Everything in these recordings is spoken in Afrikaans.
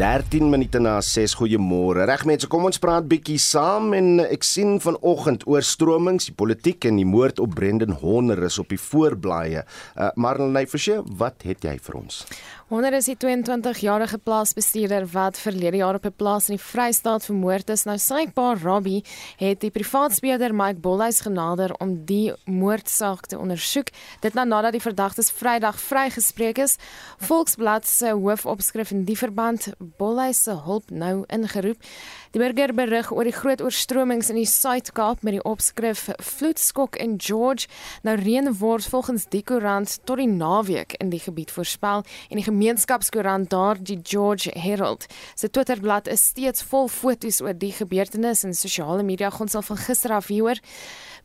13 minute na 6 goeiemôre. Reg mense, kom ons praat bietjie saam en ek sien vanoggend oorstromings, die politiek en die moord op Brendan Horner is op die voorblaaie. Uh, Marlenae Forsie, wat het jy vir ons? Horner is die 22-jarige plaasbestuurder wat verlede jaar op 'n plaas in die Vrystaat vermoord is. Nou sy pa Robbie het die privaatspeler Mike Bolhuis genader om die moordsaak te ondersoek. Dit nou nadat die verdagtes Vrydag vrygespreek is. Volksblad se hoofopskrif in die verband Bolhuis se hulp nou ingeroep. Die burger berig oor die groot oorstromings in die Suid-Kaap met die opskrif Vloedskok in George. Nou reën word volgens die koerant tot die naweek in die gebied voorspel en die gemeenskapskoerant daar die George Herald. Sy Twitterblad is steeds vol foto's oor die gebeurtenis en sosiale media gonsel van gister af hieroor.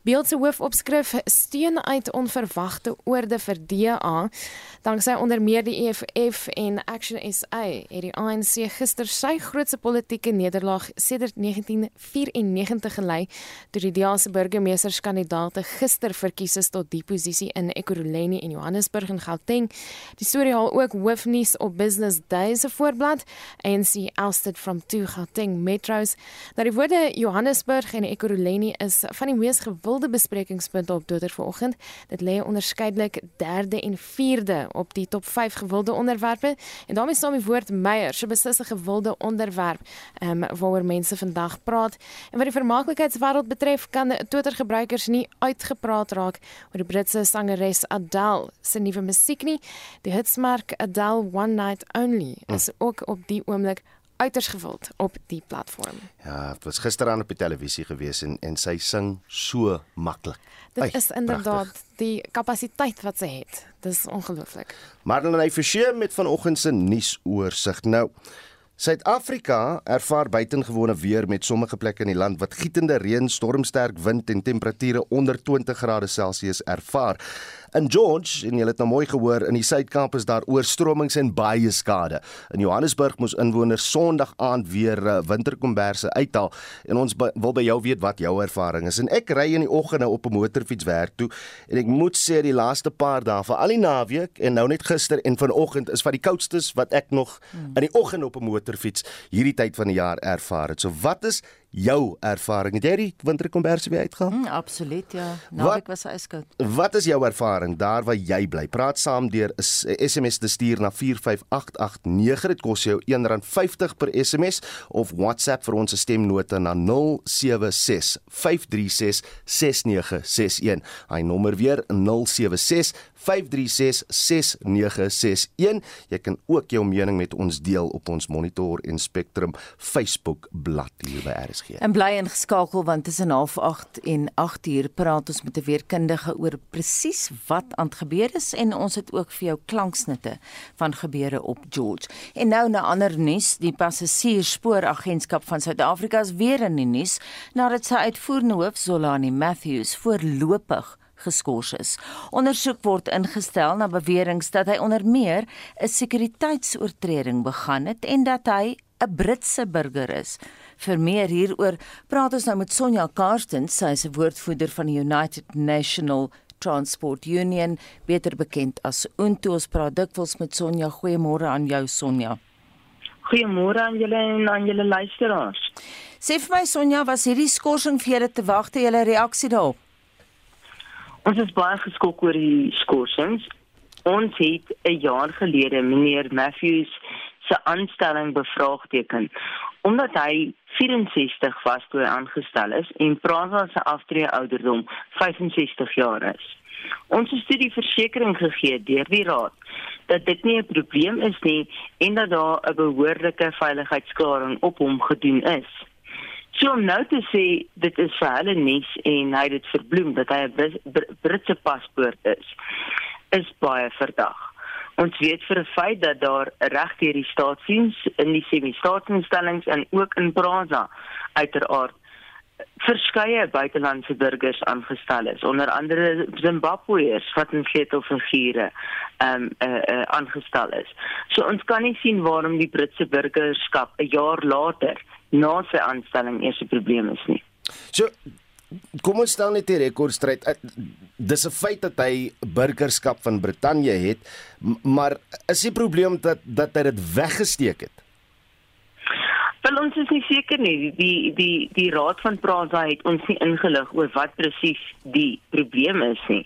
Beeld se hoofopskrif steun uit onverwagte oorde vir DA. Danksy onder meer die EFF en Action SA het die ANC gister sy grootste politieke nederlaag sedert 1994 gelei toe die DA se burgemeesterskandidaate gister verkies is tot die posisie in Ekurhuleni en Johannesburg en Gauteng. Die storie haal ook hoofnuus op Business Day se voorblad. ANC ousted from two Gauteng metros. Nou die woorde Johannesburg en Ekurhuleni is van die mees gewilde gewilde besprekingspunte op Twitter vanoggend. Dit lê onderskeidelik 3de en 4de op die top 5 gewilde onderwerpe en daarmee saam die woord Meyer, so beslis 'n gewilde onderwerp um, waaroor mense vandag praat. En wat die vermaaklikheidswêreld betref, kan Twitter gebruikers nie uitgepraat raak oor die Britse sangeres Adele se nuwe musiek nie. Die hitsmerk Adele One Night Only is ook op die oomblik uiters gewild op die platform. Ja, dit was gisteraan op die televisie gewees en en sy sing so maklik. Dit Ay, is inderdaad prachtig. die kapasiteit wat sy het. Dis ongelooflik. Marlene Forsie met vanoggend se nuusoorseig. Nou Suid-Afrika ervaar buitengewone weer met sommige plekke in die land wat gietende reën, stormsterk wind en temperature onder 20 grade Celsius ervaar. In George, en jy het nou mooi gehoor, in die Suid-Kaap is daar oorstromings en baie skade. In Johannesburg moes inwoners Sondag aand weer uh, winterkomberse uithaal en ons wil by jou weet wat jou ervaring is. En ek ry in die oggende op 'n motorfiets werk toe en ek moet sê die laaste paar dae, vir al die naweek en nou net gister en vanoggend is van die koudstes wat ek nog hmm. in die oggend op 'n motorfiets hierdie tyd van die jaar ervaar het. So wat is jou ervaring? Het jy die winterkomberse weer uitgehaal? Mm, absoluut ja. Naweek was yskoud. Wat is jou ervaring daar waar jy bly? Praat saam deur 'n SMS te stuur na 45889. Dit kos jou R1.50 per SMS of WhatsApp vir ons stemnota na 076 536 6961. Hy nommer weer 076 5366961. Jy kan ook jou mening met ons deel op ons Monitor en Spectrum Facebook bladsy hier by RSG. En bly ingeskakel want tussen 08:30 en 8:00 praat ons met 'n weerkundige oor presies wat aan gebeur is en ons het ook vir jou klanksnitte van gebeure op George. En nou na ander nuus, die passasiersspooragentskap van Suid-Afrika is weer in die nuus nadat sy uitvoerende hoof Zolani Matthews voorlopig geskort is. Ondersoek word ingestel na beweringe dat hy onder meer 'n sekuriteitsoortreding begaan het en dat hy 'n Britse burger is. Vir meer hieroor praat ons nou met Sonja Karsten, sy is 'n woordvoerder van die United National Transport Union, beter bekend as UNTO. Ons praat dikwels met Sonja. Goeiemôre aan jou Sonja. Goeiemôre aan julle en aan julle luisteraars. Sê vir my Sonja, was hierdie skorsing vir julle te wagte, julle reaksie daarop? Ons is baie geskok oor die skorsings. Ons het 'n jaar gelede meneer Matthews se aanstelling bevraagteken omdat hy 64 was toe hy aangestel is en Prasa se aftree ouderdom 65 jaar is. Ons het studie versekerings gegee deur die raad dat dit nie 'n probleem is nie en dat daar 'n behoorlike veiligheidsklaring op hom gedoen is. So om nou te sê dit is vir hulle nuus en hy dit verbloem dat hy 'n Britse paspoort is, is baie verdag. Ons weet vir 'n feit dat daar regdeur die staatsdiens in die semi-staatsinstellings en ook in Brazza uiteraard verskeie buitelandse burgers aangestel is onder andere Zimbabweërs wat in sleutelfigure ehm um, eh uh, uh, aangestel is. So ons kan nie sien waarom die Britse burgerskap 'n jaar later na sy aanstelling eers 'n probleem is nie. So kom ons stel net die rekordstryd. Eh, dis 'n feit dat hy burgerskap van Brittanje het, maar is die probleem dat dat hy dit weggesteek het? Wel ons is nie seker nie. Die die die raad van Prasa het ons nie ingelig oor wat presies die probleem is nie.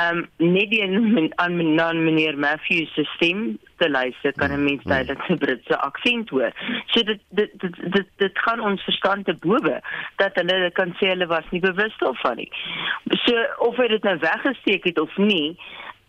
Um, net die aan aan meneer Matthews se stem te luister kan 'n mens duidelik sy Britse aksent hoor. So dit dit dit dit, dit gaan ons verstand te bowe dat hulle kan sê hulle was nie bewus daarvan nie. So of hy dit nou weggesteek het of nie,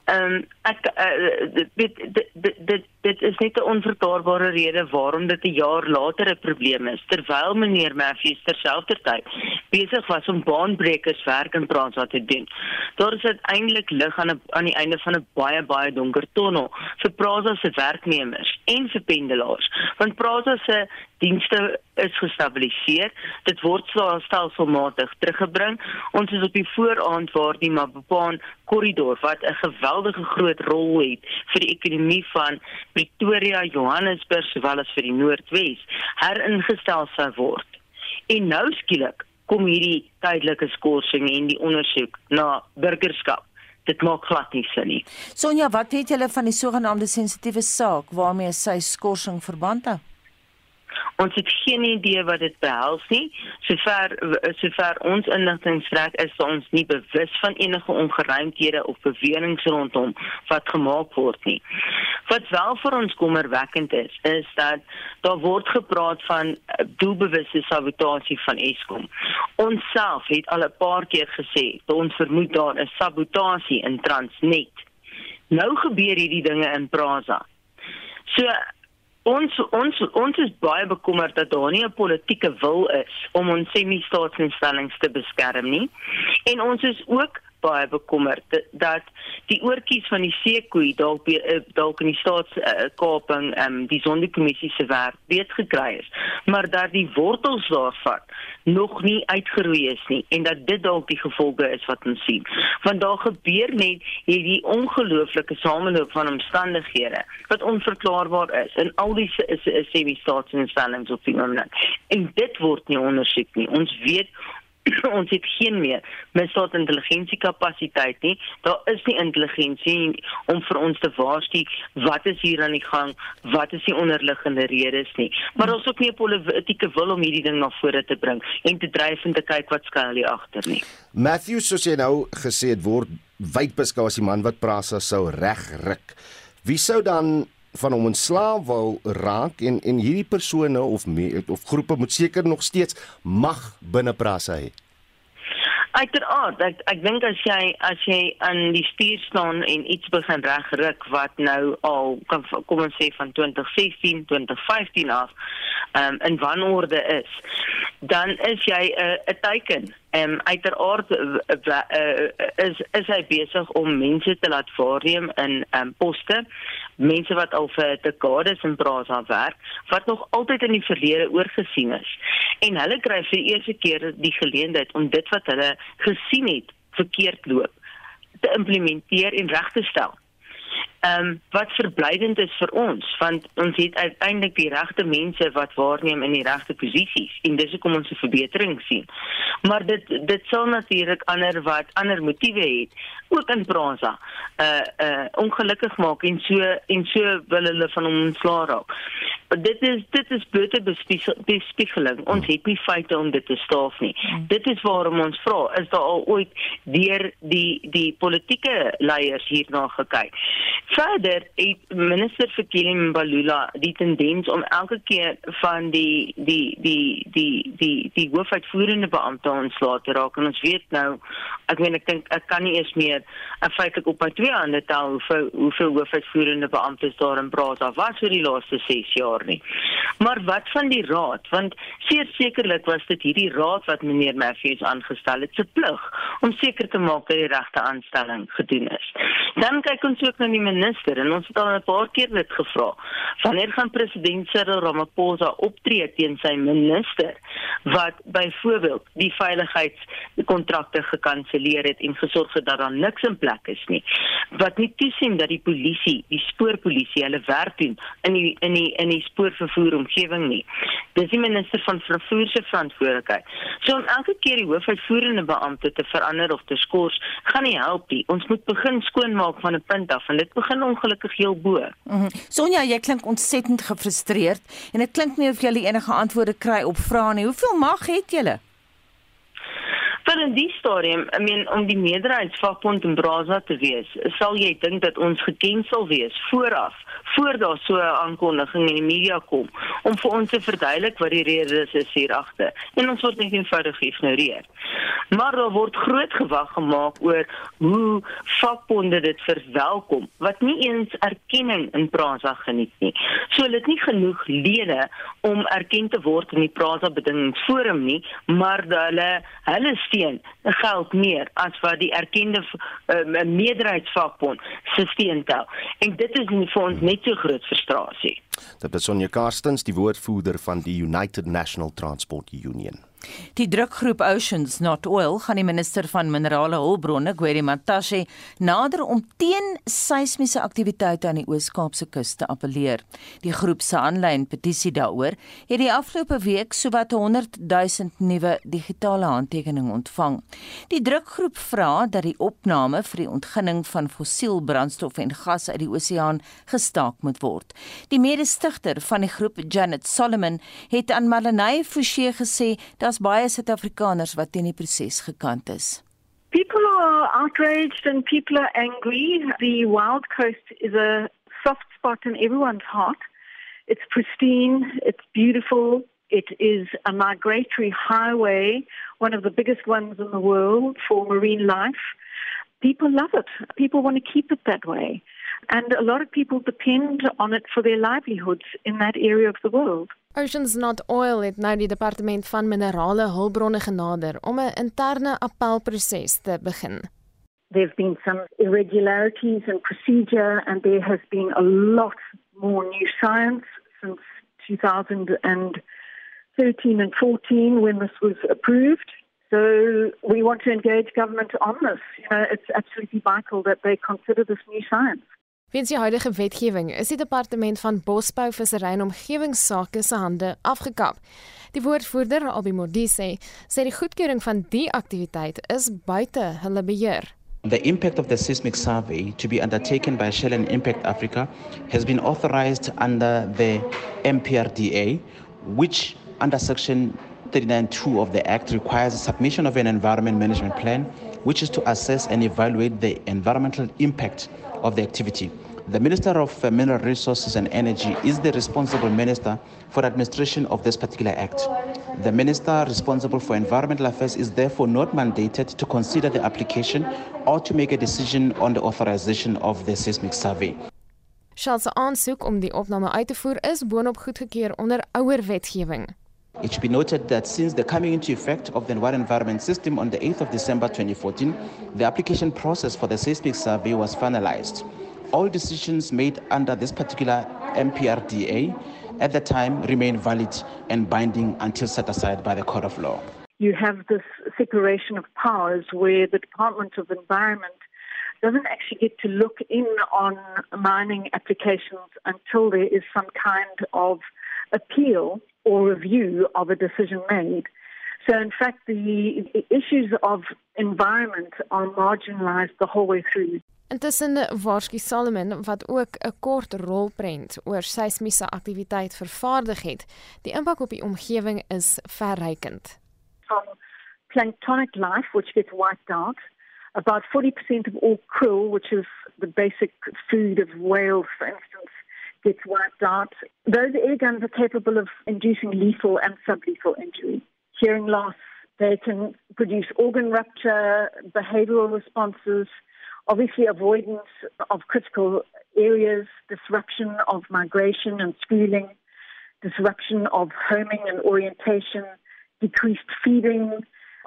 ehm um, ek uh, dit, dit dit dit is net 'n onverklaarbare rede waarom dit 'n jaar later 'n probleem is terwyl meneer Matthews terselfdertyd besig was om baanbrekers werk in Prasa te doen. Daar is uiteindelik lig aan 'n aan die einde van 'n baie baie donker tonnel vir Prasa se werknemers en vir pendelaars. Want Prasa se dienste is gestabiliseer. Dit word stelselmatig teruggebring. Ons is op die vooraand waar die Mapopaan korridor wat 'n geweldige groot rol het vir die ekonomie van Pretoria, Johannesburg sowel as vir die Noordwes heringestel sou word. En nou skielik kom hierdie tydelike skorsing en die ondersoek na burgerskap. Dit maak glad nie sin nie. Sonja, wat weet julle van die sogenaamde sensitiewe saak waarmee sy skorsing verband hou? Ons het geen idee wat dit behels nie. Sover sover ons inligting strek is ons nie bewus van enige ongeruimthede of beweringe rondom wat gemaak word nie. Wat wel vir ons kommerwekkend is, is dat daar word gepraat van doelbewuste sabotasie van Eskom. Ons self het al 'n paar keer gesê dat ons vermoed daar is sabotasie in Transnet. Nou gebeur hierdie dinge in Prasa. So Ons ons ons is baie bekommerd dat daar nie 'n politieke wil is om ons semi-staatsinstellings te beskerm nie. En ons is ook baie bekommerd. Dat die oortjies van die seekoei dalk eh, dalk in die staatskaping uh, um, die sondekommissie se werk weet gekry is maar dat die wortels daarvan nog nie uitgeroei is nie en dat dit dalk die gevolge is wat ons sien. Want daar gebeur net hierdie ongelooflike sameloop van omstandighede wat onverklaarbaar is in al die semi-staatsinstellings op die oomblik. En dit word nie ondersoek nie. Ons weet ons het geen meer misdaad intelligensie kapasiteit nie. Daar is nie intelligensie om vir ons te waarsku wat is hier aan die gang, wat is die onderliggende redes nie. Maar ons ook nie 'n politieke wil om hierdie ding na vore te bring en te dryf en te kyk wat skuil hier agter nie. Matthew soos jy nou gesê het word wyd beskou as die man wat Prasa sou regruk. Wie sou dan van hom ontslaaf wou raak en en hierdie persone of me, of groepe moet seker nog steeds mag binne Prasa hê. Uiteraard, ek ek dink as jy as jy aan die stuur staan en iets begin regruk wat nou al kom kom ons sê van 2016, 2015 af, ehm um, in wanorde is, dan is jy 'n uh, 'n teiken Ehm um, uiteraard uh, uh, is is hy besig om mense te laat waarneem in ehm um, poste, mense wat al vir dekades in Prasa werk, wat nog altyd in die verlede oorgesien is. En hulle kry vir die eerste keer die geleentheid om dit wat hulle gesien het verkeerd loop te implementeer en reg te stel. Ehm um, wat verblydend is vir ons want ons het uiteindelik die regte mense wat waarneem in die regte posisies en dis hoekom ons 'n verbetering sien. Maar dit dit sal natuurlik ander wat ander motiewe het ook in Prasa uh uh ongelukkig maak en so en so wil hulle van hom ontslaa raak. Dit is dit is buite bespiegeling. Ons het nie feite om dit te staaf nie. Dit is waarom ons vra, is daar al ooit deur die die politieke leiers hierna gekyk? Verder het minister Fikile Mbalula die tendens om elke keer van die die die die die die hoofuitvoerende beampte ontslae te raak en ons weet nou ek meen ek dink ek kan nie eens meer feitelik op my twee hande tel hoeveel hoeveel hoofuitvoerende beamptes daar in Prasa was vir die laaste 6 jaar nie. Maar wat van die raad want seker sekerlik was dit hierdie raad wat meneer Matthews aangestel het se plig om seker te maak dat die regte aanstelling gedoen is. Dan kyk ons ook na die minister en ons het al 'n paar keer dit gevra. Wanneer gaan president Cyril Ramaphosa optree teen sy minister wat byvoorbeeld die veiligheidskontrakte gekanselleer het en gesorg het dat daar niks in plek is nie. Wat nie toesien dat die polisie, die spoorpolisie hulle werk doen in die in die in die spoorvervoer omgewing nie. Dis die minister van vervoer se verantwoordelikheid. So om elke keer die hoofuitvoerende beampte te verander of te skors, gaan nie help nie. Ons moet begin skoonmaak van 'n punt af en dit begin begin ongelukkig heel bo. Mm -hmm. Sonja, jy klink ontsettend gefrustreerd en dit klink nie of jy enige antwoorde kry op vrae nie. Hoeveel mag het julle? Vir in die stadium, I mean om die meerderheidsvakbond in Brazza te wees, sal jy dink dat ons geken sal wees vooraf, voor daar so 'n aankondiging in die media kom om vir ons te verduidelik wat die rede is hier agter. En ons word net eenvoudig geïgnoreer. Maar daar word groot gewag gemaak oor hoe vakbonde dit verwelkom wat nie eens erkenning in Brazza geniet nie. So hulle het nie genoeg lede om erken te word in die Brazza bedingingsforum nie, maar hulle hulle steun geld meer as wat die erkende uh, meerderheidsvakbond se steun tel. En dit is vir ons net so groot frustrasie. Dit is Sonja Karstens, die woordvoerder van die United National Transport Union. Die drukgroep Oceans Not Oil gaan die minister van minerale hulpbronne, Gweri Mantashe, nader om teen seismiese aktiwiteite aan die Oos-Kaapse kus te appeleer. Die groep se aanlyn petisie daaroor het die afgelope week sowat 100 000 nuwe digitale handtekeninge ontvang. Die drukgroep vra dat die opname vir die ontginning van fossiel brandstof en gas uit die oseaan gestaak moet word. Die mede-stigter van die groep, Janet Solomon, het aan Malenay Forsie gesê dat daar's baie Suid-Afrikaners wat teen die proses gekant is. People are outraged and people are angry. The Wild Coast is a soft spot in everyone's heart. It's pristine, it's beautiful, it is a migratory highway, one of the biggest ones in the world for marine life. People love it. People want to keep it that way. And a lot of people depend on it for their livelihoods in that area of the world. Oceans Not Oil het nou die departement van minerale hulpbronne genader om 'n interne appelproses te begin. There've been some irregularities in procedure and there has been a lot more new science since 2013 and 14 when this was approved. So we want to engage government on this. You know, it's absolutely vital that they consider this new science. Weens die huidige wetgewing is die departement van bosbou, visserry en omgewingsake se hande afgekap. Die woordvoerder, Albi Modise, sê die goedkeuring van die aktiwiteit is buite hulle beheer. The impact of the seismic survey to be undertaken by Shell and Impact Africa has been authorized under the MPRDA, which under section 39.2 of the Act requires the submission of an environment management plan, which is to assess and evaluate the environmental impact of the activity. The Minister of uh, Mineral Resources and Energy is the responsible minister for administration of this particular act. The minister responsible for environmental affairs is therefore not mandated to consider the application or to make a decision on the authorization of the seismic survey. Shell se aansoek om die opname uit te voer is boonop goedgekeur onder ouer wetgewing. It should be noted that since the coming into effect of the Water Environment System on the 8th of December 2014, the application process for the seismic survey was finalized. All decisions made under this particular MPRDA at the time remain valid and binding until set aside by the court of law. You have this separation of powers where the Department of Environment doesn't actually get to look in on mining applications until there is some kind of appeal or review of a decision made. So, in fact, the issues of environment are marginalized the whole way through. Intussen waarsku Solomon wat ook 'n kort rolprent oor seismiese aktiwiteit vervaardig het, die impak op die omgewing is verrykend. From planktonic life which gets wiped out, about 40% of all krill, which is the basic food of whales for instance, gets wiped out. Those air guns are capable of inducing lethal and sublethal injury. Hearing loss, they can produce organ rupture, behavioral responses, obviously avoidance of critical areas, disruption of migration and schooling, disruption of homing and orientation, decreased feeding.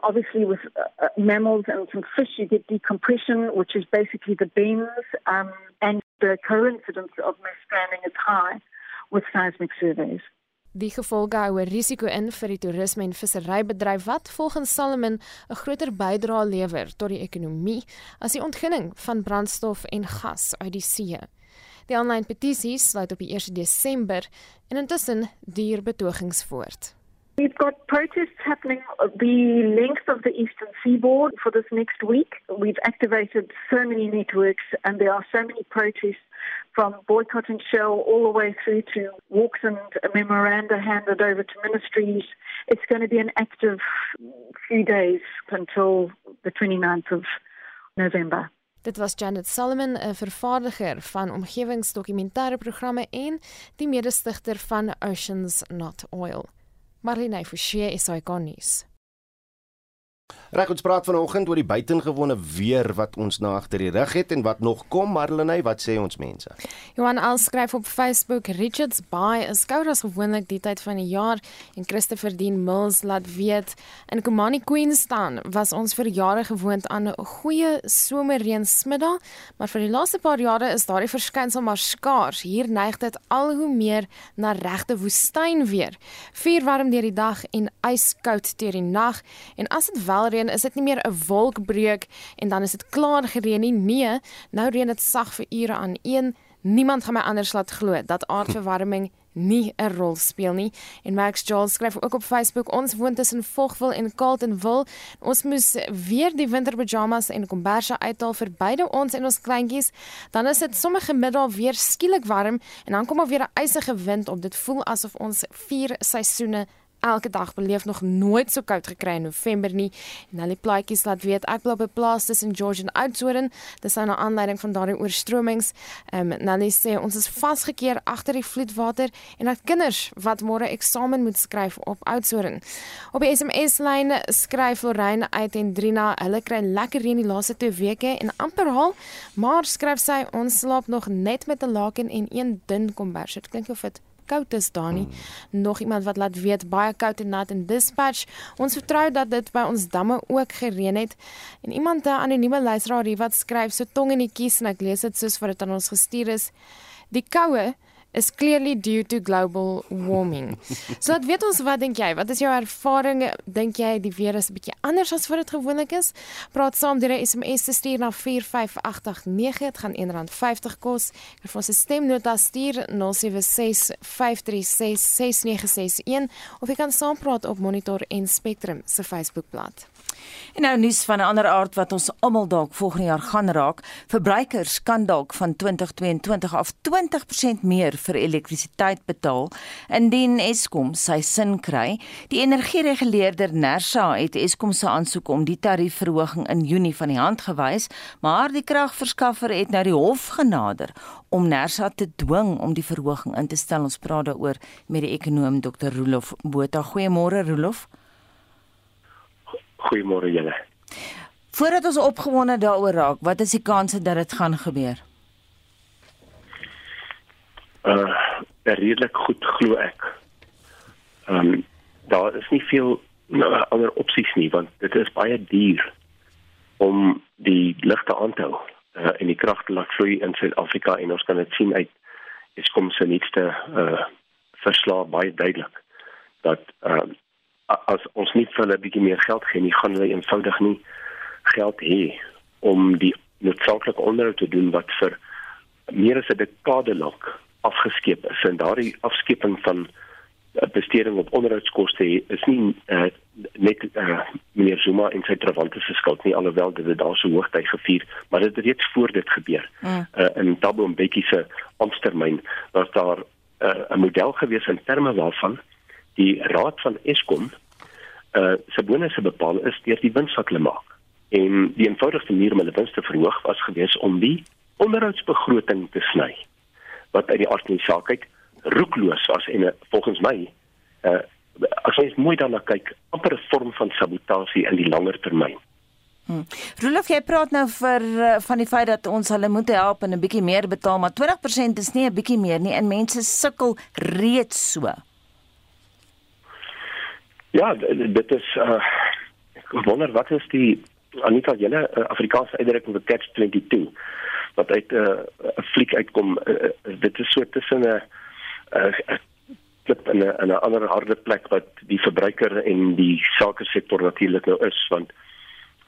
Obviously, with uh, mammals and some fish, you get decompression, which is basically the bends, um, and the coincidence of mass stranding is high with seismic surveys. Die gevolge hou 'n risiko in vir die toerisme en visserybedryf wat volgens Salomon 'n groter bydrae lewer tot die ekonomie as die ontginning van brandstof en gas uit die see. Die aanlyn petisie sluit op die 1 Desember en intussen duur betogings voort. We've got protests happening the length of the eastern seaboard for this next week. We've activated so many networks and there are so many protests from boycotting Shell all the way through to walks and memoranda handed over to ministries. It's going to be an active few days until the 29th of November. Dit was Janet Solomon, 'n vervaardiger van omgewingsdokumentêre programme en die mede-stigter van Oceans Not Oil. Marlene Forsie is hy konnies. Reg ons praat vanoggend oor die buitengewone weer wat ons na agter die rug het en wat nog kom Marlenae wat sê ons mense? Johan al skryf op Facebook Richards Bay is kouer as gewoonlik die tyd van die jaar en Christopher Dean Mills laat weet in Komani Queenstown was ons vir jare gewoond aan 'n goeie somerreensmiddag maar vir die laaste paar jare is daardie verskynsel maar skaars. Hier neig dit al hoe meer na regte woestyn weer. Vuur warm deur die dag en yskoud deur die nag en as dit wel reën, is dit nie meer 'n wolkbreuk en dan is dit klaar gereën nie. Nee, nou reën dit sag vir ure aan een. Niemand gaan my anders laat glo dat aardverwarming nie 'n rol speel nie. En Max Joel skryf ook op Facebook: "Ons woon tussen Vogwil en Carltonville. Ons moes weer die winterpyjamas en komberse uithaal vir beide ons en ons kleintjies. Dan is dit sommer gemiddag weer skielik warm en dan kom daar weer 'n ysige wind op. Dit voel asof ons vier seisoene elke dag beleef nog nooit so koud gekry in November nie. En hulle plaatjies laat weet ek bly op 'n plaas tussen George en Oudtshoorn. Dis nou 'n aanleiding van daardie oorstromings. Ehm um, Nelly sê ons is vasgekeer agter die vloedwater en dat kinders wat môre eksamen moet skryf op Oudtshoorn. Op die SMS lyn skryf Lorraine uit en Drina, hulle kry lekker reën die laaste 2 weke en amper haal, maar skryf sy ons slaap nog net met 'n laken en een dun kombers. Dit klink of dit koud is daar nie. Hmm. Nog iemand wat laat weet baie koud en nat in dispatch. Ons vertrou dat dit by ons damme ook gereën het. En iemand 'n anonieme luisteraar hier wat skryf so tong in die kies en ek lees dit soos wat dit aan ons gestuur is. Die koue is clearly due to global warming. so wat weet ons wat dink jy? Wat is jou ervaring? Dink jy die weer is 'n bietjie anders as wat dit gewoonlik is? Praat saam deur 'n SMS te stuur na 45889. Dit gaan R1.50 kos. Jy vir ons 'n stemnota stuur 0765366961 of jy kan saampraat op Monitor en Spectrum se Facebookblad. En nou nuus van 'n ander aard wat ons almal dalk volgende jaar gaan raak. Verbruikers kan dalk van 2022 af 20% meer vir elektrisiteit betaal indien Eskom sy sin kry. Die energiereguleerder Nersa het Eskom se aansoek om die tariefverhoging in Junie van die hand gewys, maar die kragverskaffer het nou die hof genader om Nersa te dwing om die verhoging in te stel. Ons praat daaroor met die ekonom Dr. Rolof Botha. Goeiemôre Rolof. Goeiemôre julle. Voordat ons opgewonde daaroor raak, wat is die kanse dat dit gaan gebeur? Uh, redelik goed glo ek. Ehm um, daar is nie veel nou, ander opsies nie want dit is baie duur om die ligte aan te hou uh, en die krag te laat vloei in Suid-Afrika en ons kan dit sien uit Eskom se nuutste uh verslag baie duidelik dat ehm uh, as ons nie vir hulle bietjie meer geld gee nie, gaan hulle eenvoudig nie geld hê om die noodsaaklike onderhoud te doen wat vir meer as 'n dekade lank afgeskeep is. En daardie afskeping van eh, besteding op onderhoudskoste is nie uh, net uh, meneer Zuma en sy trawante se skuld nie alhoewel dit daar so hoogtyd gevier, maar dit het reeds voor dit gebeur. Mm. Uh, in Tabo Mbeki se amptetermyn was daar 'n uh, model gewees in terme waarvan die raad van Eskom uh se bonusse bepaal is deur die wins wat hulle maak. En die eenvoudigste manier om hulle wins te verhoog was gewees om die onderhoudsbegroting te sny. Wat uit die aard van die saak kyk, roekloos was en uh, volgens my uh as jy mooi daarna kyk, amper 'n vorm van sabotasie in die langer termyn. Hmm. Rolof, jy praat nou vir van die feit dat ons hulle moet help en 'n bietjie meer betaal, maar 20% is nie 'n bietjie meer nie en mense sukkel reeds so. Ja, dit is uh ek wonder wat is die Anita julle uh, Afrikaanse uitdrukking vir catch 22 wat uit 'n uh, fliek uitkom uh, uh, dit is so tussen 'n 'n klip in 'n 'n ander harde plek wat die verbruiker en die sake sektor natuurlik nou is want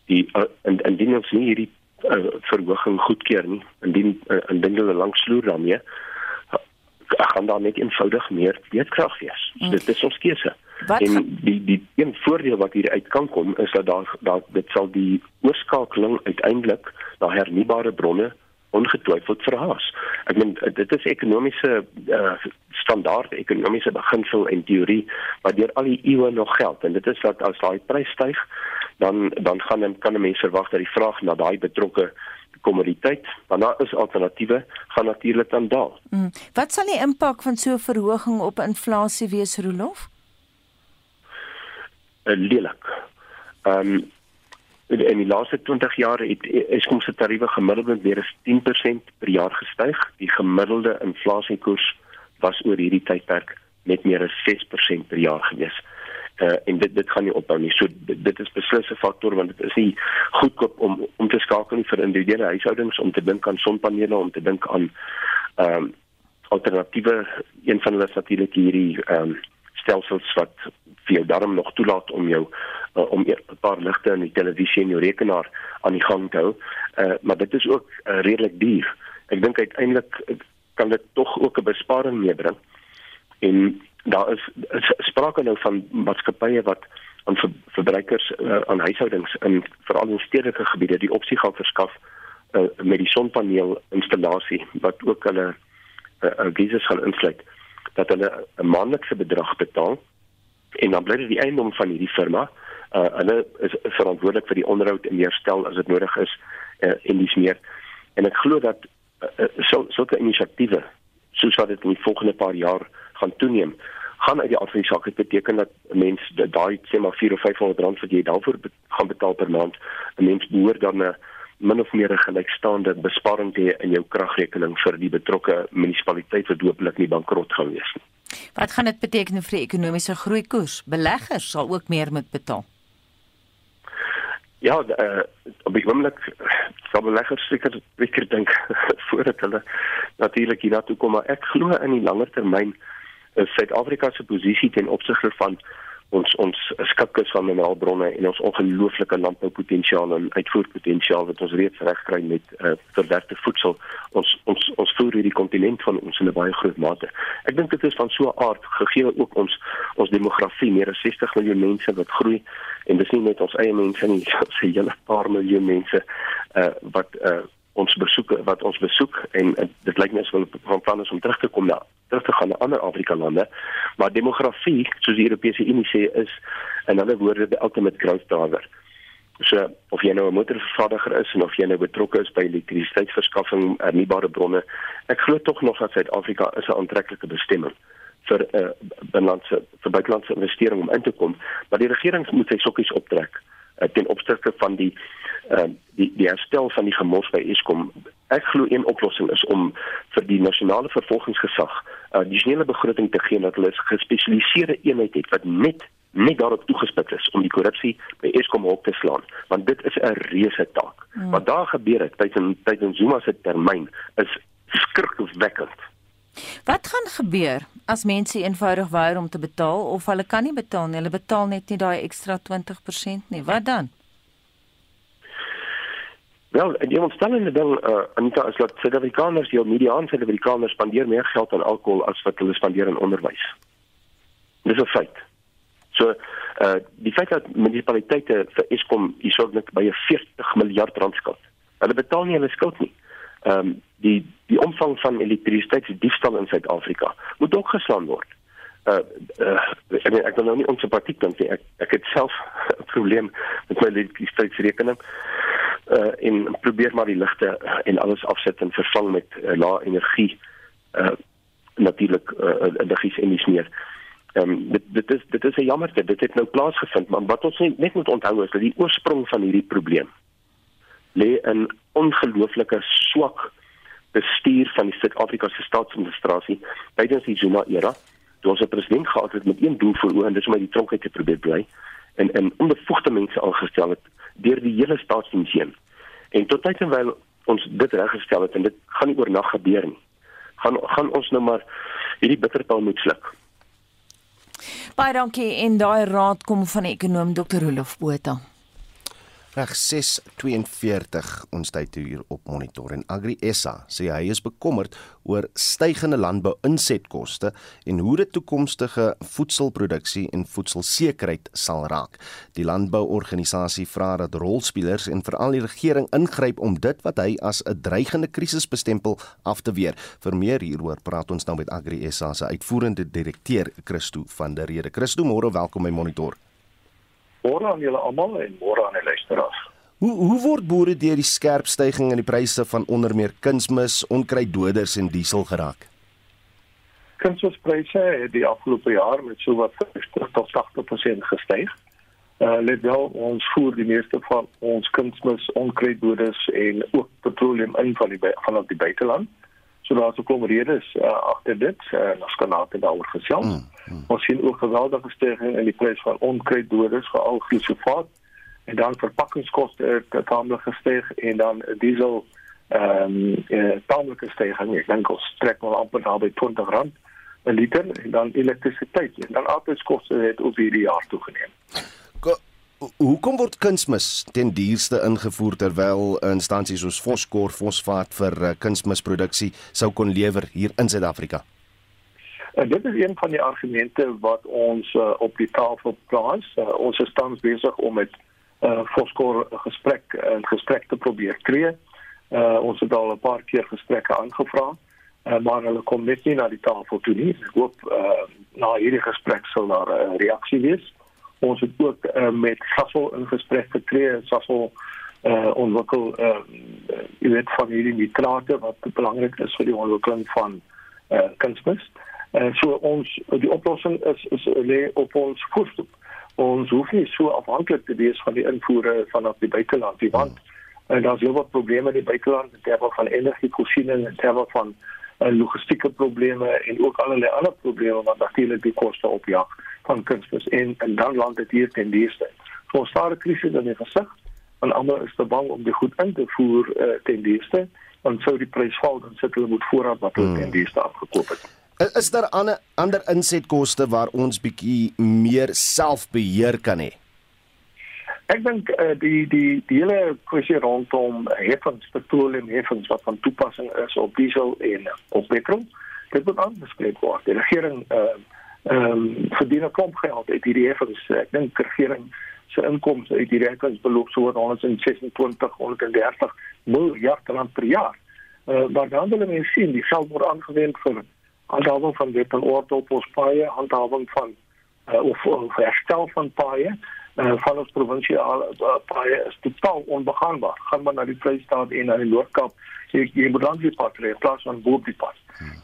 die uh, indien ons nie hierdie uh, verhoging goedkeur nie indien uh, indien hulle lank sloer daarmee gaan daar net eenvoudig meer weerkrag wees. So, dit is ons keuse. Wat en die die een voordeel wat hier uit kan kom is dat daar daar dit sal die oorskakeling uiteindelik na hernubare bronne ongetwyfeld verhaas. Ek meen dit is ekonomiese uh, standaard ekonomiese beginsel en teorie wat deur al die eeue nog geld en dit is dat as daai prys styg dan dan gaan kan mense verwag dat die vraag na daai betrokke kommoditeit, want daar is alternatiewe, gaan natuurlik dan daal. Mm. Wat sal die impak van so 'n verhoging op inflasie wees, Rolof? Uh, lelik. Ehm um, in die laaste 20 jaar het Eskom se tariewe gemiddeld weer eens 10% per jaar gestyg. Die gemiddelde inflasiekoers was oor hierdie tydperk net meer as 6% per jaar gewees. Uh, en dit dit gaan nie ophou nie. So dit, dit is beslis 'n faktor want dit is nie goedkoop om om te skakel nie vir individuele huishoudings om te dink aan sonpanele, om te dink aan ehm um, alternatiewe een van hulle is natuurlik hierdie ehm um, stelsels wat vir jou darm nog toelaat om jou uh, om 'n paar ligte in die televisie en jou rekenaar aan die gang te hou. Uh, maar dit is ook uh, redelik duur. Ek dink uiteindelik kan dit tog ook 'n besparing meebring. En daar is, is sprake nou van maatskappye wat aan ver, verbruikers uh, aan huishoudings in veral in stedelike gebiede die opsie gaan verskaf uh, met die sonpaneel installasie wat ook hulle uh, uh, geisers gaan insluit dat hulle 'n maandelikse bedrag betaal en dan bly dit die eiendom van hierdie firma. Uh hulle is verantwoordelik vir die onderhoud en herstel as dit nodig is uh, en dis meer. En ek glo dat uh, uh, so sulke inisiatiewe soos wat dit in die volgende paar jaar gaan toeneem, gaan uit die aard van die saak beteken dat 'n mens daai sê maar 4 of 500 rand wat jy daarvoor be gaan betaal per maand, 'n mens behoort dan 'n min of meer 'n gelykstaande besparing te hê in jou kragrekening vir die betrokke munisipaliteit wat hopelik nie bankrot gaan wees nie. Wat gaan dit beteken vir die ekonomiese groei koers? Beleggers sal ook meer moet betaal. Ja, uh, op die oomblik sal beleggers seker seker dink voordat hulle natuurlik hiernatoe kom, maar ek glo in die langer termyn is Suid-Afrika se posisie ten opsigte van ons ons skatkis van mineraalbronne en ons ongelooflike landboupotensiaal en uitvoerpotensiaal wat ons reeds regkry met uh, verwerkte voedsel ons ons ons voer hierdie kontinent van ons in 'n baie groot mate. Ek dink dit is van so 'n aard gegee ook ons ons demografie meer as 60 miljoen mense wat groei en dis nie net ons eie mense nie, dis 'n hele paar miljoen mense uh, wat uh, ons besoek wat ons besoek en, en dit lyk net asof van plan is om terug te kom na terug te gaan na ander Afrika lande. Maar demografie soos die Europese Unie sê is in ander woorde die ultimate growth driver. So of jy nou 'n motorvervaardiger is en of jy nou betrokke is by elektrisiteitsverskaffing hernubare bronne ek glo tog nog dat Suid-Afrika is 'n aantreklike bestemming vir 'n uh, binlandse vir buitelandse investering om in te kom. Maar die regering moet sy sokkies optrek uh, ten opsigte van die uh, die die herstel van die gemors by Eskom. Ek glo een oplossing is om vir die nasionale vervolgingsgesag 'n uh, addisionele begroting te gee dat hulle 'n gespesialiseerde eenheid het wat net net daarop toegespits is om die korrupsie by Eskom op te slaan want dit is 'n reuse taak. Hmm. Wat daar gebeur het tydens tydens Zuma se termyn is skrikwekkend. Wat gaan gebeur as mense eenvoudig weier om te betaal of hulle kan nie betaal nie, hulle betaal net nie daai ekstra 20% nie. Wat dan? Wel, die ontstellende ding uh, Anita is dat Suid-Afrikaners, die mediaan Suid-Afrikaners spandeer meer geld aan alkohol as wat hulle spandeer aan onderwys. Dis 'n feit. So, uh die feit dat munisipaliteite vir Eskom hierso net by 40 miljard rand skuld. Hulle betaal nie hulle skuld nie. Ehm um, die die omvang van elektrisiteitsdiefstal in Suid-Afrika moet ook geslaan word. Uh, uh ek ek wil nou nie onsympaties dink nie. Ek ek het self 'n probleem met my elektrisiteitsrekening. Uh en probeer maar die ligte en alles afsit en vervang met uh, lae energie uh natuurlik uh energies en dis meer. Ehm um, dit dit is dit is 'n jammerte. Dit het nou plaasgevind, maar wat ons net moet onthou is dat die oorsprong van hierdie probleem lê in ongelooflike swak bestuur van die Suid-Afrikaanse staatsadministrasie tydens die Zuma era. Toe ons 'n president gehad het met een doel voor oë en dis om uit die tronk uit te probeer bly en en onbevoegde mense aangestel het deur die hele staatsdiens heen. En tot tyd en wyl ons dit reggestel het en dit gaan nie oornag gebeur nie. Gaan gaan ons nou maar hierdie bitterpil moet sluk. Baie dankie en daai raad kom van ekonom Dr. Rolof Botha. Reg 6:42 ons tyd hier op monitor en Agri SA sê hy is bekommerd oor stygende landbou-insetkoste en hoe dit toekomstige voedselproduksie en voedselsekerheid sal raak. Die landbouorganisasie vra dat rolspelers en veral die regering ingryp om dit wat hy as 'n dreigende krisis bestempel af te weer. Vir meer hieroor praat ons nou met Agri SA se uitvoerende direkteur Christo van der Rede. Christo, môre welkom by Monitor. Môre aan julle almal en môre aan die luisteraars. Hoe hoe word boere deur die skerp stygings in die pryse van onder meer kunsmis, onkruiddoders en diesel geraak? Kunsmispryse het die afgelope jaar met so wat 50 tot 80% gestyg. Uh let wel ons voer die meeste van ons kunsmis, onkruiddoders en ook petroleum in van die van die buiteland. So daar's 'n klomp redes uh, agter dit uh, en ons kan later daaroor gesels. Mm, mm. Ons sien ook geweldige stygings in die prys van onkruiddoders, veral glyfosaat en dan verpakkingskoste het taamlik gestyg en dan diesel ehm um, eh taamlik gestyg. Ek dink ons trek maar amper daar by 20 rand 'n liter en dan elektrisiteit en dan arbeidskoste het ook hierdie jaar toegeneem. Hoekom word kunsmis ten duurste ingevoer terwyl instansies soos Foskor fosfaat vir uh, kunsmisproduksie sou kon lewer hier in Suid-Afrika? Uh, dit is een van die argumente wat ons uh, op die tafel plaas. Uh, ons is tans besig om met uh, Foskor gesprek 'n gesprek te probeer kry. Uh, ons het al 'n paar keer gesprekke aangevra, uh, maar hulle kom net nie na die tafel toe nie. Ek hoop uh, na hierdie gesprek sal daar 'n uh, reaksie wees. Ons het ook uh, met Sasol in gesprek getree. Sasol uh ontwikkel uh jy weet van hierdie nitrate wat belangrik is vir die ontwikkeling van uh kunsmis. En uh, so ons die oplossing is is lê op ons voetstap. Ons hoef nie so afhanklik te wees van die invoere vanaf die buiteland nie want en daar's heel wat probleme in die buiteland in terme van energievoorsiening en terme van uh, logistieke probleme en ook allerlei ander probleme wat natuurlik die koste opjaag van kunsmis en en dan land dit hier ten dieste. So staar 'n krisis in die gesig en almal is te bang om die goed in te voer uh, ten dieste want sou die prys val dan sit hulle moet voorraad wat hulle hmm. ten dieste afgekoop het. Is daar ander ander insetkoste waar ons bietjie meer selfbeheer kan hê? Ek dink uh, die die die hele kwessie rondom heffings, petroleum heffings wat van toepassing is op diesel en op petrol, dit moet aangespreek word. Die regering uh, ehm um, verdien 'n klomp geld uit hierdie heffings. Ek dink regering se inkomste uit hierdie heffings beloop so 126 130 miljard rand per jaar. Eh uh, maar dan wil mense sien die geld word aangewend vir handhawing van wet en orde op ons paaie, handhawing van uh, of, of herstel van paaie. Uh, van ons provinsiale uh, paaie is totaal onbegaanbaar. Gaan maar na die Vrystaat en na die Noord-Kaap, jy jy moet dan die pad ry in plaas van bo op die pad.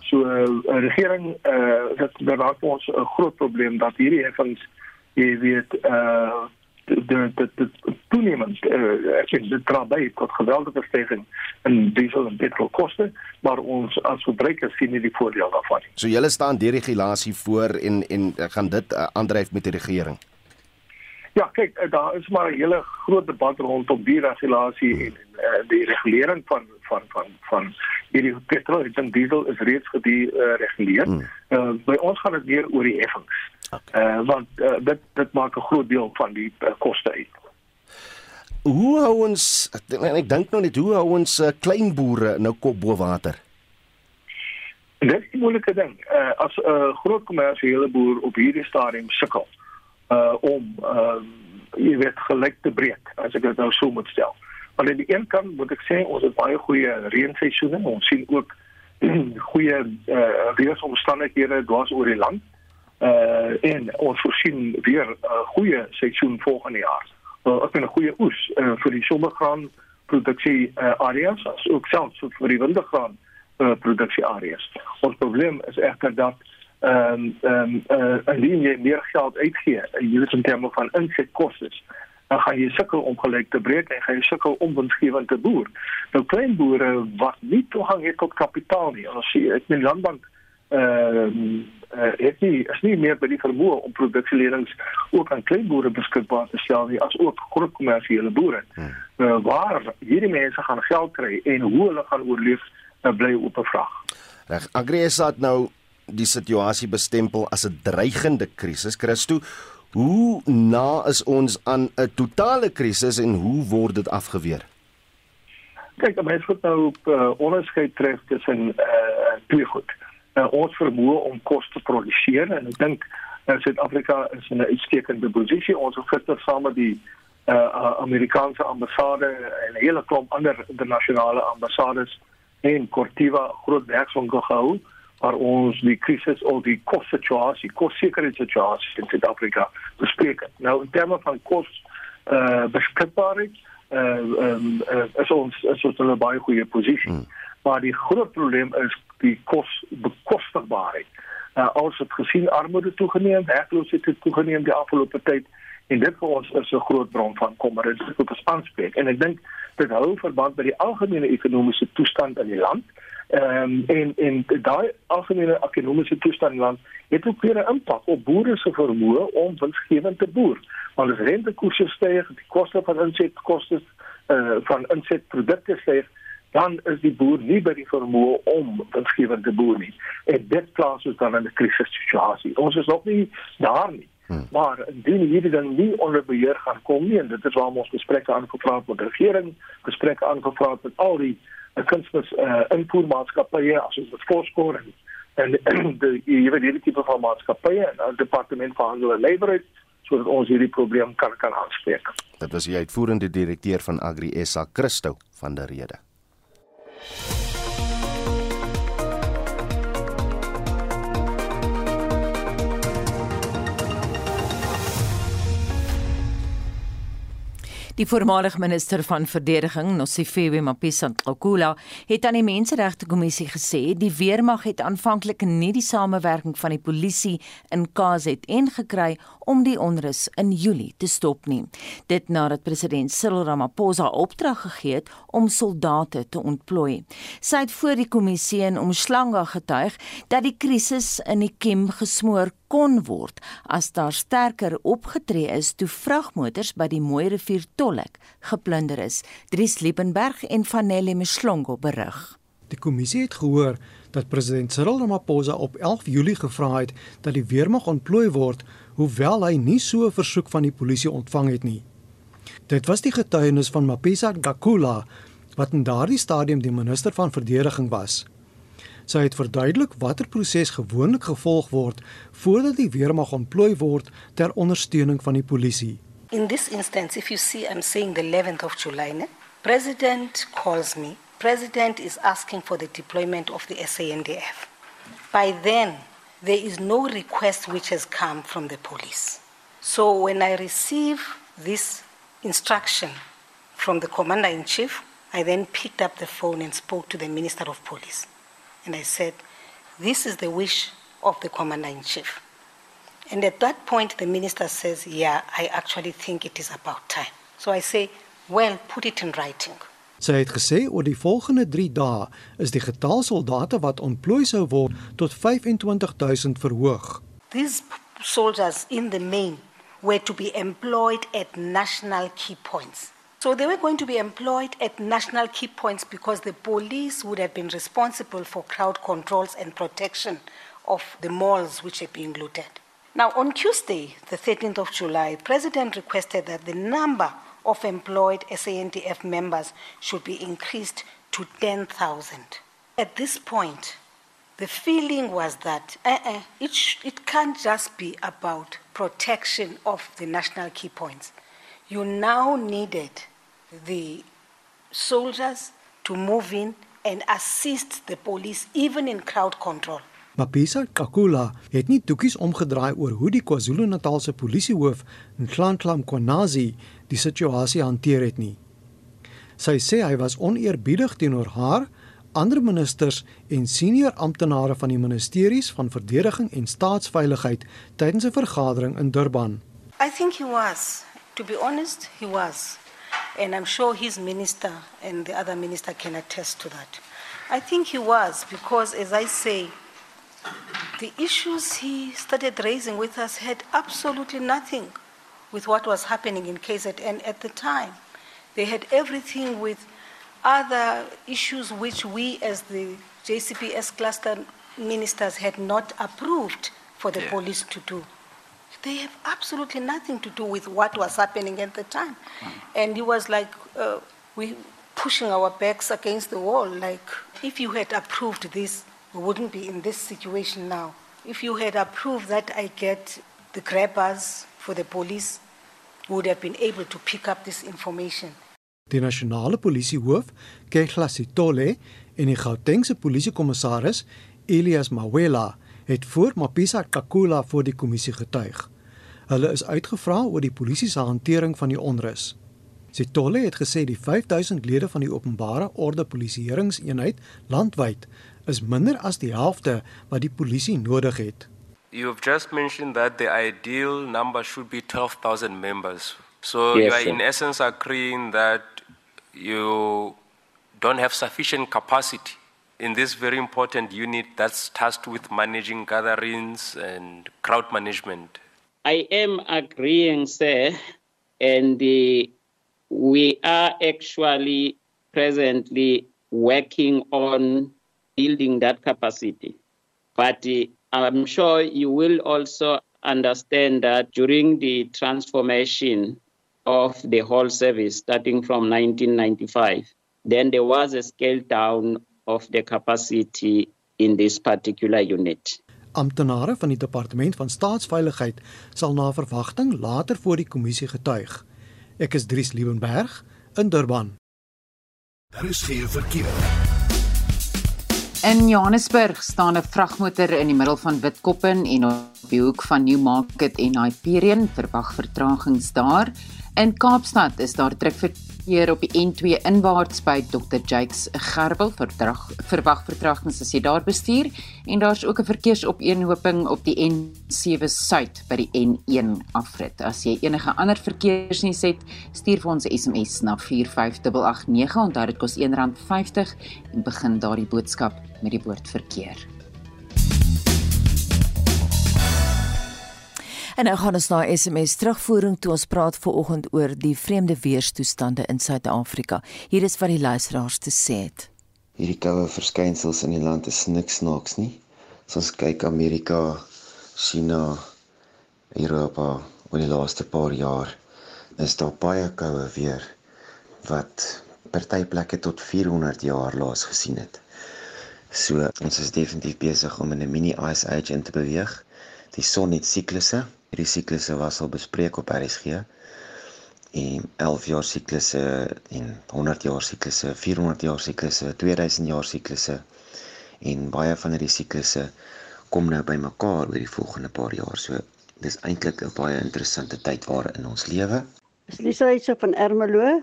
So uh, regering eh uh, dit raak ons 'n groot probleem dat hierdie heffings jy weet uh, de de de toenemend uh, ek sê dit dra by tot geweldige stygings in diesel en petrol koste maar ons as verbruikers sien nie die voordeel daarvan nie. So julle staan die regulasie voor en en gaan dit uh, aandryf met die regering. Ja, kyk, daar is maar 'n hele groot debat rondom die regulasie en, en uh, die regulering van van van van hierdie petrol en diesel is reeds gedireguleer. Uh, uh, by ons gaan dit weer oor die heffings. Okay. Uh, want uh, dit dit maak 'n groot deel van die uh, koste uit. Hoe hou ons en ek dink nou net hoe hou ons uh, klein boere nou kop bo water? Dit is 'n moeilike ding. Uh, as 'n uh, groot kommersiële boer op hierdie stadium sukkel uh om uh jy weet gelyk te breek as ek dit nou so moet stel. Maar aan die een kant moet ek sê ons het baie goeie reënseisoene. Ons sien ook goeie uh weeromstandighede dwars oor die land. Uh en ons voorsien weer 'n uh, goeie seisoen volgende jaar. Uh, ek het 'n goeie oes uh, vir die sonnegraan produksie uh, areas as ook selfs vir die wintergraan uh, produksie areas. Ons probleem is egter dat ehm um, ehm um, uh, 'n linie meer geld uitgee, jy weet in terme van insetkoste dan gaan jy sukkel om gelyk te breek en gaan jy sukkel om winsgewend te boer. Nou klein boere wat nie toegang het tot kapitaal nie. Ons sien ek min landbank ehm uh, het nie is nie meer by die vermoë om produksielenings ook aan klein boere beskikbaar te stel nie as ook groot kommersiële boere. Hmm. Uh, waar hierdie mense gaan geld kry en hoe hulle gaan oorleef, uh, bly op 'n vraag. Reg, Agriesat nou die situasie bestempel as 'n dreigende krisis. Christo, Hoe na is ons aan 'n totale krisis en hoe word dit afgeweer? Kyk, mense moet nou op uh, onderskeid tref tussen uh, twee goed. Uh, ons vermoë om kos te produseer en ek dink uh, Suid-Afrika is in 'n uitstekende posisie. Ons het gister saam met die uh, Amerikaanse ambassade en 'n hele klomp ander internasionale ambassades en Cortiva groot werkswinkel gehou waar ons die krisis of die kossituasie, kossekerheidssituasie in Suid-Afrika bespreek. Nou in terme van kos eh uh, beskikbaarheid eh uh, um, uh, is ons is ons in 'n baie goeie posisie. Hmm. Maar die groot probleem is die kos bekostigbaarheid. Uh, ons het gesien armoede toegeneem, werkloosheid het toegeneem die afgelope tyd en dit vir ons is 'n groot bron van kommer en dit is aanspreek en ek dink dit hou verband met die algemene ekonomiese toestand in die land ehm um, en en daai algemene ekonomiese toestand in land het ook weer 'n impak op boere se vermoë om winsgewend te boer. Want as rentekoerse styg die koste van insetkoste uh, van insetprodukte styg dan is die boer nie by die vermoë om winsgewend te boer nie. En dit plaas ons dan in 'n krisissituasie. Ons is nog nie daar nie. Hmm. Maar indien hierdie ding nie onder beheer gaan kom nie en dit is waarom ons gesprekke aangevra het met die regering, gesprekke aangevra het met al die uh, kunsmis uh, invoermaatskappye as ons met Foskor en en die jy weet hierdie tipe van maatskappye en die departement van handel en nywerheid sodat ons hierdie probleem kan kan aanspreek. Dit was die uitvoerende direkteur van Agri SA Christo van der Rede. Die voormalige minister van verdediging, Nosifiwe Mapisa-Nqakula, het aan die Menseregte Kommissie gesê die weermag het aanvanklik nie die samewerking van die polisie in KZN gekry om die onrus in Julie te stop nie. Dit nadat president Cyril Ramaphosa opdrag gegee het om soldate te ontplooi. Sy het voor die kommissie in Omslanga getuig dat die krisis in die Kem gesmoor kon word as daar sterker opgetree is toe vragmotors by die Mooi rivier Tollik geplunder is. Dries Liebenberg en Vanelli Mslongo berig. Die kommissie het gehoor dat president Cyril Ramaphosa op 11 Julie gevra het dat die weermag ontplooi word, hoewel hy nie so 'n versoek van die polisie ontvang het nie. Dit was die getuienis van Mapisa Gakula wat in daardie stadium die minister van verdediging was. Sy het verduidelik watter proses gewoonlik gevolg word voordat die weermag ontplooi word ter ondersteuning van die polisie. In this instance if you see I'm saying the 11th of July, ne? President calls me. President is asking for the deployment of the SANDF. By then there is no request which has come from the police. So when I receive this instruction from the commander in chief, I then picked up the phone and spoke to the minister of police. And I said, This is the wish of the commander in chief. And at that point, the minister says, Yeah, I actually think it is about time. So I say, Well, put it in writing. Sy het gesê oor die volgende 3 dae is die getal soldate wat ontplooi sou word tot 25000 verhoog. These soldiers in the main were to be employed at national key points. So they were going to be employed at national key points because the police would have been responsible for crowd controls and protection of the malls which are being looted. Now, on Tuesday, the 13th of July, President requested that the number of employed SANDF members should be increased to 10,000. At this point, the feeling was that uh-uh, it, sh- it can't just be about protection of the national key points. You now needed the soldiers to move in and assist the police even in crowd control. Mapisa Kakula het nie toekies omgedraai oor hoe die KwaZulu-Natalse polisiehoof, Nhlanhla Mkhwanazi, die situasie hanteer het nie. Sy sê hy was oneerbiedig teenoor haar, ander ministers en senior amptenare van die ministeries van verdediging en staatsveiligheid tydens 'n vergadering in Durban. I think he was. To be honest, he was. And I'm sure his minister and the other minister can attest to that. I think he was because, as I say, the issues he started raising with us had absolutely nothing with what was happening in KZN at the time. They had everything with other issues which we, as the JCPS cluster ministers, had not approved for the yeah. police to do. they have absolutely nothing to do with what was happening at the time. And it was like uh, we pushing our backs against the wall. Like, if you had approved this, we wouldn't be in this situation now. If you had approved that I get the grabbers for the police, would have been able to pick up this information. Die nasionale polisiehoof, Kehla Sitole, en die Gautengse polisiekommissaris, Elias Mawela, het voor Mapisa Kakula voor die kommissie getuig. Hulle is uitgevra oor die polisie se hantering van die onrus. Sitole het gesê die 5000 lede van die openbare orde polisieeringseenheid landwyd is minder as die helfte wat die polisie nodig het. You've just mentioned that the ideal number should be 12,000 members. So Yes, you are sir. in essence agreeing that you don't have sufficient capacity in this very important unit that's tasked with managing gatherings and crowd management. I am agreeing, sir, and uh, we are actually presently working on building that capacity. But uh, I'm sure you will also understand that during the transformation of the whole service starting from 1995, then there was a scale down of the capacity in this particular unit. Amptenare van die departement van staatsveiligheid sal na verwagting later voor die kommissie getuig. Ek is Dries Liebenberg in Durban. Daar is geen verkeer. In Johannesburg staan 'n vragmotor in die middel van Witkoppen en op die hoek van Newmarket en Hyperion verwag vertragings daar. In Kaapstad is daar druk verkeer op die N2 inwaarts by Dr Jakes Gerwel vertrag verwag vertragings as jy daar bestuur en daar's ook 'n verkeersopeenhoping op die N7 suid by die N1 afrit. As jy enige ander verkeersnuus het, stuur vir ons 'n SMS na 45889. Onthou dit kos R1.50 en begin daardie boodskap met die woord verkeer. En nou gaan ons na SMS terugvoering toe ons praat vanoggend oor die vreemde weerstoestande in Suid-Afrika. Hier is wat die luisteraars te sê het. Hierdie koue verskynsels in die land is niks snaaks nie. As ons kyk Amerika, China, Europa oor die laaste paar jaar is daar baie koue weer wat party plekke tot 400 jaar laas gesien het. So ons is definitief besig om in 'n mini ice age in te beweeg. Die son het siklusse. Hierdie siklusse was al bespreek op RSG. En 11 jaar siklusse en 100 jaar siklusse, 400 jaar siklusse, 2000 jaar siklusse. En baie van hierdie siklusse kom nou bymekaar oor die volgende paar jaar. So dis eintlik 'n baie interessante tyd waarin ons lewe. Is Lisa hierso van Ermelo?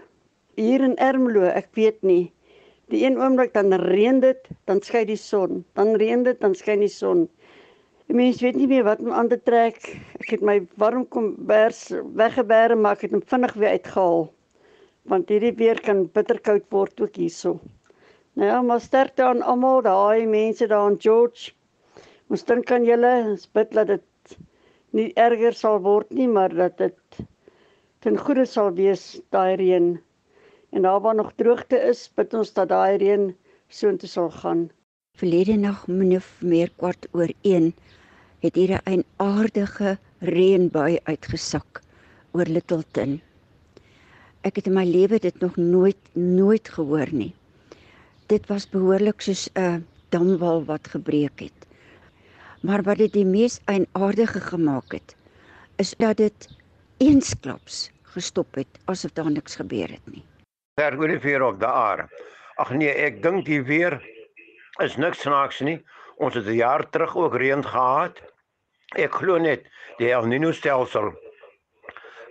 Hier in Ermelo, ek weet nie. Die een oomblik dan reën dit, dan skyn die son. Dan reën dit, dan skyn die son. Die mens weet nie meer wat om aan te trek. Ek het my warm kombers weggebêre, maar ek het hom vinnig weer uitgehaal. Want hierdie weer kan bitterkoud word ook hierso. Nou ja, maar sterkte aan almal, daai mense daar in George. Ons dink aan julle, ons bid dat dit nie erger sal word nie, maar dat dit ten goeie sal wees daai reën. En daar waar nog droogte is, bid ons dat daai reën soontoe sal gaan. Verlede nag min of meer kwart oor 1 het hier 'n aardige reënbui uitgesak oor Littleton. Ek het in my lewe dit nog nooit nooit gehoor nie. Dit was behoorlik soos 'n damwal wat gebreek het. Maar wat dit die mees eienaardige gemaak het, is dat dit eensklaps gestop het asof daar niks gebeur het nie. Ver weer op daar. Ag nee, ek dink die weer is niks snaaks nie. Ons het 'n jaar terug ook reën gehad. Ek glo net die El Niño stelsel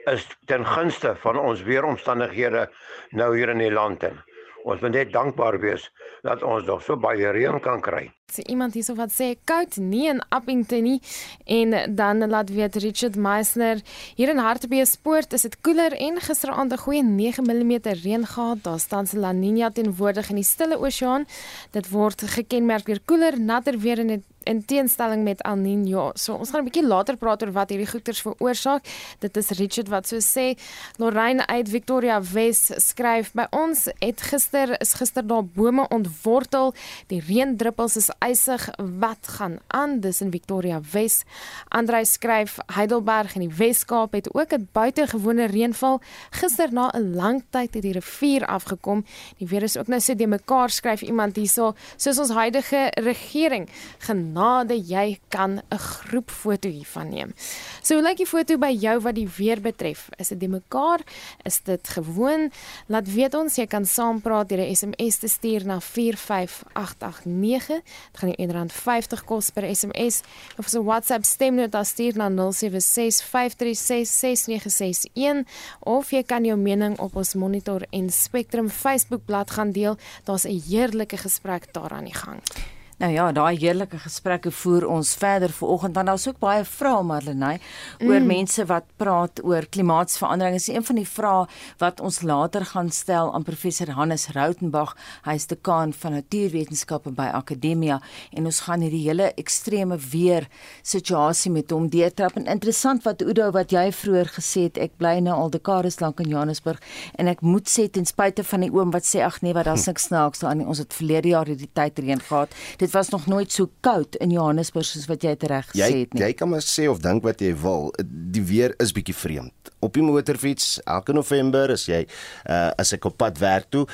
is ten gunste van ons weeromstandighede nou hier in die land in. Ons moet net dankbaar wees dat ons nog so baie reën kan kry. Iemand hierso wat sê koud nie in Appington nie en dan laat weet Richard Meisner hier in Hartbeespoort is dit koeler en gisteraand 'n goeie 9 mm reën gehad daar staan se La Niña teenwoordig in die Stille Oseaan dit word gekenmerk deur koeler natter weer in het in teenstelling met El Niño. So ons gaan 'n bietjie later praat oor wat hierdie goeters veroorsaak. Dit is Richard wat so sê. Lorraine uit Victoria Wes skryf by ons het gister is gister daar bome ontwortel. Die reendruppels is ysig wat gaan aan dis in Victoria Wes. Andrei skryf Heidelberg in die Wes-Kaap het ook 'n buitengewone reënval gister na 'n lang tyd uit die rivier afgekom. Die weer is ook nou so de mekaar skryf iemand hierso soos ons huidige regering genade jy kan 'n groepfoto hiervan neem. So lyk die foto by jou wat die weer betref? Is dit de mekaar? Is dit gewoon? Laat weet ons jy kan saampraat deur 'n SMS te stuur na 45889. Dit gaan jou R1.50 kos per SMS of so WhatsApp stemnota stuur na 0765366961 of jy kan jou mening op ons Monitor en Spectrum Facebookblad gaan deel. Daar's 'n heerlike gesprek daar aan die gang. Nou ja, daai heerlike gesprekke voer ons verder vanoggend want daar's ook baie vrae Marlenae oor mm. mense wat praat oor klimaatsverandering. Dis een van die vrae wat ons later gaan stel aan professor Hannes Rautenbach. Hy is dekaan van natuurwetenskappe by Akademia en ons gaan hierdie hele ekstreme weer situasie met hom deurtrap. En interessant wat Udo wat jy vroeër gesê het, ek bly nou al dekades lank in Johannesburg en ek moet sê ten spyte van die oom wat sê ag nee, wat daar's niks snaaks daarin. Ons het verlede jaar hierdie tyd reën gehad. Dit dit was nog nooit so koud in Johannesburg soos wat jy reg gesê het nie. Jy kan maar sê of dink wat jy wil, die weer is bietjie vreemd. Op die motorfiets elke November as jy uh, as ek op pad werk toe,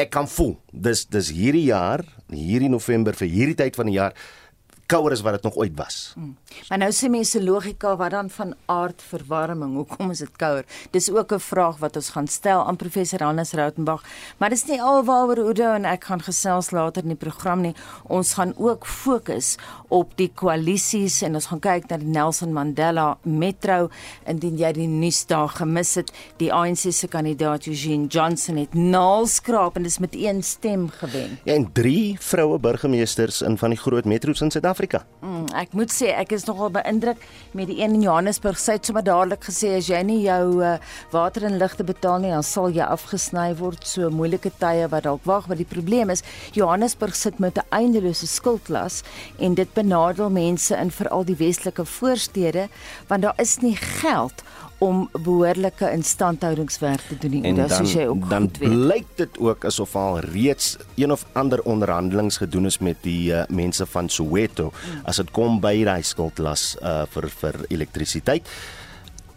ek kan voel dis dis hierdie jaar, hierdie November vir hierdie tyd van die jaar kouer as wat dit nog ooit was. Hmm. Maar nou sê mense logika wat dan van aardverwarming, hoekom is dit kouer? Dis ook 'n vraag wat ons gaan stel aan professor Hannes Rautenbach, maar dis nie alwaaroor Oudo en ek gaan gesels later in die program nie. Ons gaan ook fokus op die koalisies en ons gaan kyk na die Nelson Mandela Metro indien jy die nuus daar gemis het. Die ANC se kandidaat Eugene Johnson het naalskraap en dis met een stem gewen. Ja, en drie vroue burgemeesters in van die groot metro's in Suid-Afrika. Mm, ek moet sê ek is nogal beïndruk met die een in Johannesburg. Sy het sommer dadelik gesê as jy nie jou uh, water en ligte betaal nie, dan sal jy afgesny word. So moeilike tye wat dalk wag, maar die probleem is Johannesburg sit met 'n eindelose skuldlas en dit benadeel mense in veral die westelike voorstede want daar is nie geld om behoorlike instandhoudingswerk te doen nie. Dan soos jy ook dan blyk dit ook asof al reeds een of ander onderhandelings gedoen is met die uh, mense van Soweto hmm. as dit kom by daai skuldlas uh, vir vir elektrisiteit.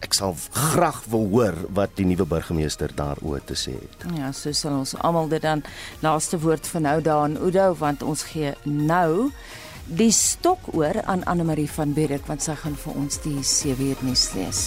Ek sal graag wil hoor wat die nuwe burgemeester daaroor te sê het. Ja, so sal ons almal dit dan laaste woord van nou daan Oudo want ons gee nou die stok oor aan Anne Marie van Berg want sy gaan vir ons die 7 uur nuus lees.